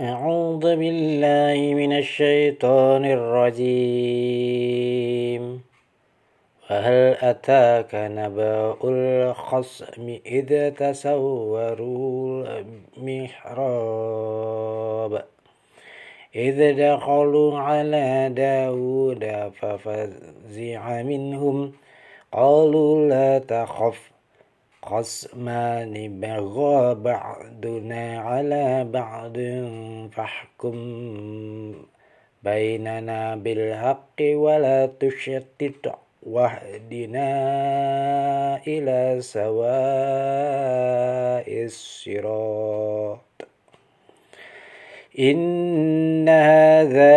أعوذ بالله من الشيطان الرجيم. وهل أتاك نبأ الخصم إذ تسوروا المحراب؟ إذ دخلوا على داود ففزع منهم قالوا لا تخف خصمان بغى بعدنا على بعد فاحكم بيننا بالحق ولا تشتت واهدنا إلى سواء الصراط. إن هذا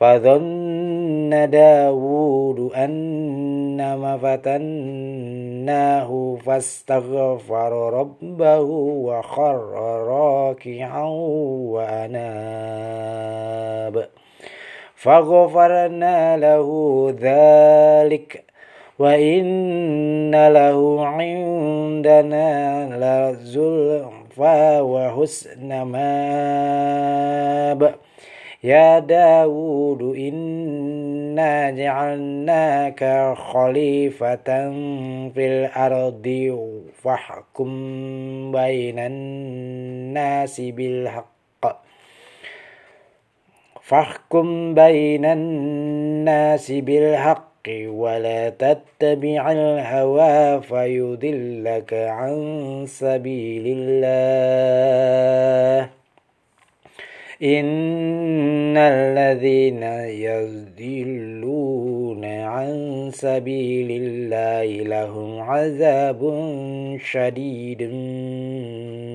فظن داود أنما فتناه فاستغفر ربه وخر راكعا وأناب. فغفرنا له ذلك وإن له عندنا لزلفى وحسن مآب. يا داود إنا جعلناك خليفة في الأرض فاحكم بين الناس بالحق. فاحكم بين الناس بالحق ولا تتبع الهوى فيضلك عن سبيل الله. إن الذين يضلون عن سبيل الله لهم عذاب شديد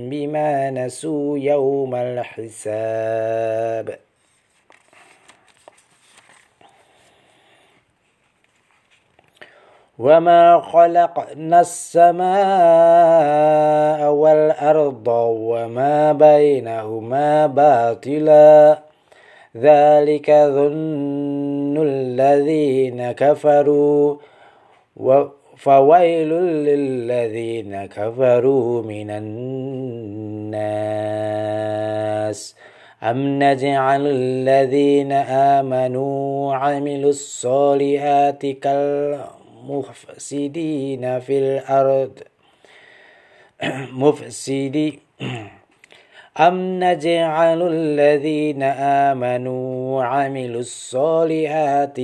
بما نسوا يوم الحساب. وما خلقنا السماء والأرض وما بينهما باطلا ذلك ظن الذين كفروا فويل للذين كفروا من الناس أم نجعل الذين آمنوا وعملوا الصالحات كالأرض مفسدين في الأرض. مفسدين أم نجعل الذين آمنوا وعملوا الصالحات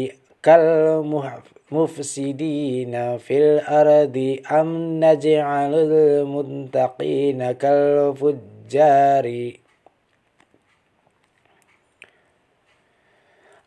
كالمفسدين في الأرض؟ أم نجعل المتقين كالفجار؟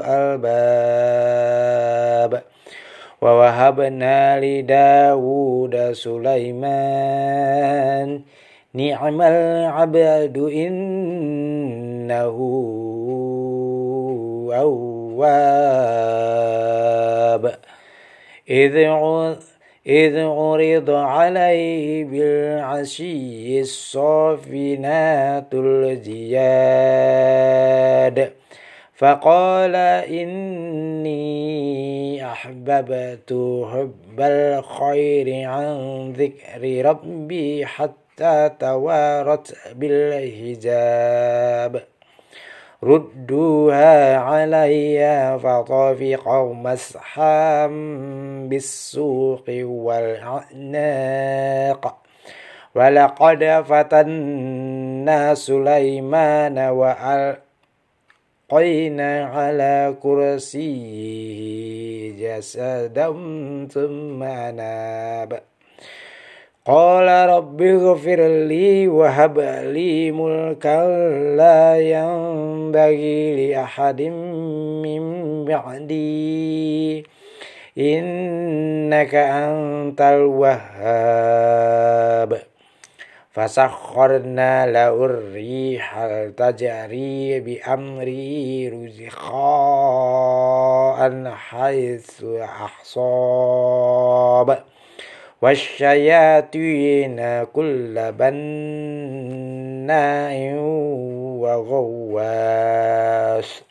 الألباب. ووهبنا لداود سليمان نعم العبد إنه أواب. إذ إذ عرض عليه بالعشي الصافنات الجياد. فقال إني أحببت حب الخير عن ذكر ربي حتى توارت بالحجاب. ردوها علي فطفق مسحا بالسوق والأعناق. ولقد فتنا سليمان وألقينا على كرسيه جسدا ثم أناب قال رب اغفر لي وهب لي ملكا لا ينبغي لأحد من بعدي. إنك أنت الوهاب. فسخرنا له الريح تجري بأمره رزقاء حيث أحصاب. والشياطين كل بناء وغواص.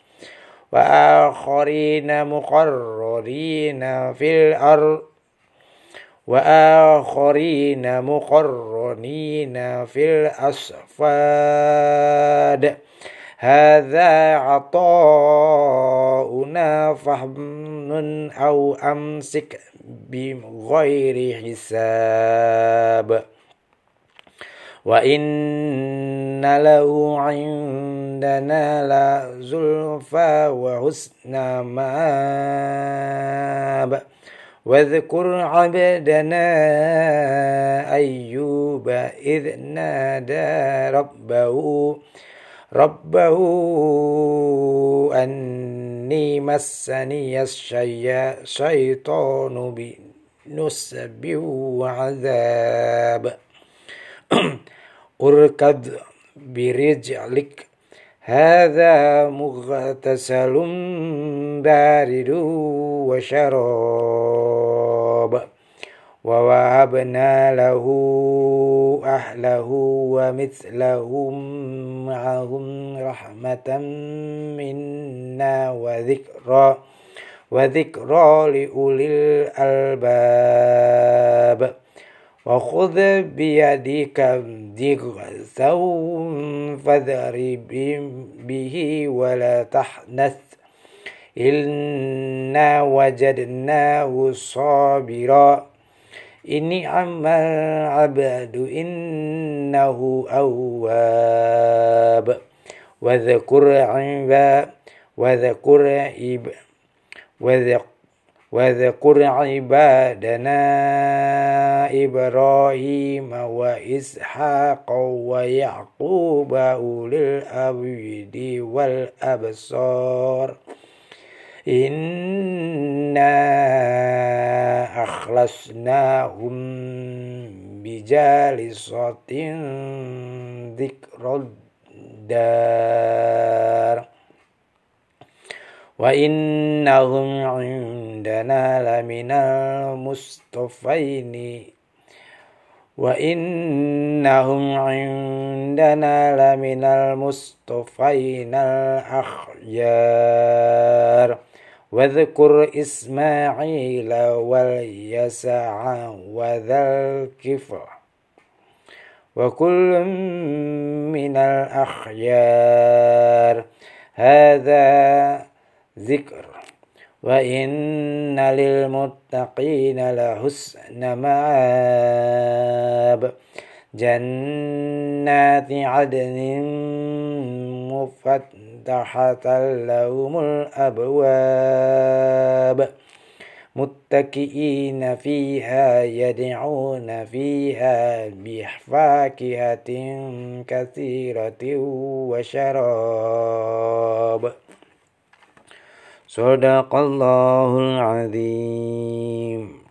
وآخرين مقررين في الأرض وآخرين مقرنين في الأصفاد. هذا عطاؤنا فهم أو أمسك بغير حساب. وإن له عندنا لزلفى وحسن مآب. واذكر عبدنا أيوب إذ نادى ربه ربه أني مسني الشيطان بنسب وعذاب. أركض برجلك هذا مغتسل بارد وشراب ووهبنا له أهله ومثلهم معهم رحمة منا وذكرى وذكرى لأولي الألباب وخذ بيدك ضغثا فاضرب به ولا تحنث إنا وجدناه صابرا إني عمل عبد إنه أواب وذكر عبا وذكر عب وذكر عبادنا إبراهيم وإسحاق ويعقوب أولي الأبيد والأبصار إنا أخلصناهم بجالسة ذكر الدار وإنهم عندنا لمن المصطفين وإنهم عندنا لمن المصطفين الأخيار واذكر إسماعيل واليسع وذا الكفر وكل من الأخيار. هذا ذكر وإن للمتقين لحسن مآب. جنات عدن مفتحة لهم الأبواب. متكئين فيها يدعون فيها بفاكهة كثيرة وشراب. صدق الله العظيم.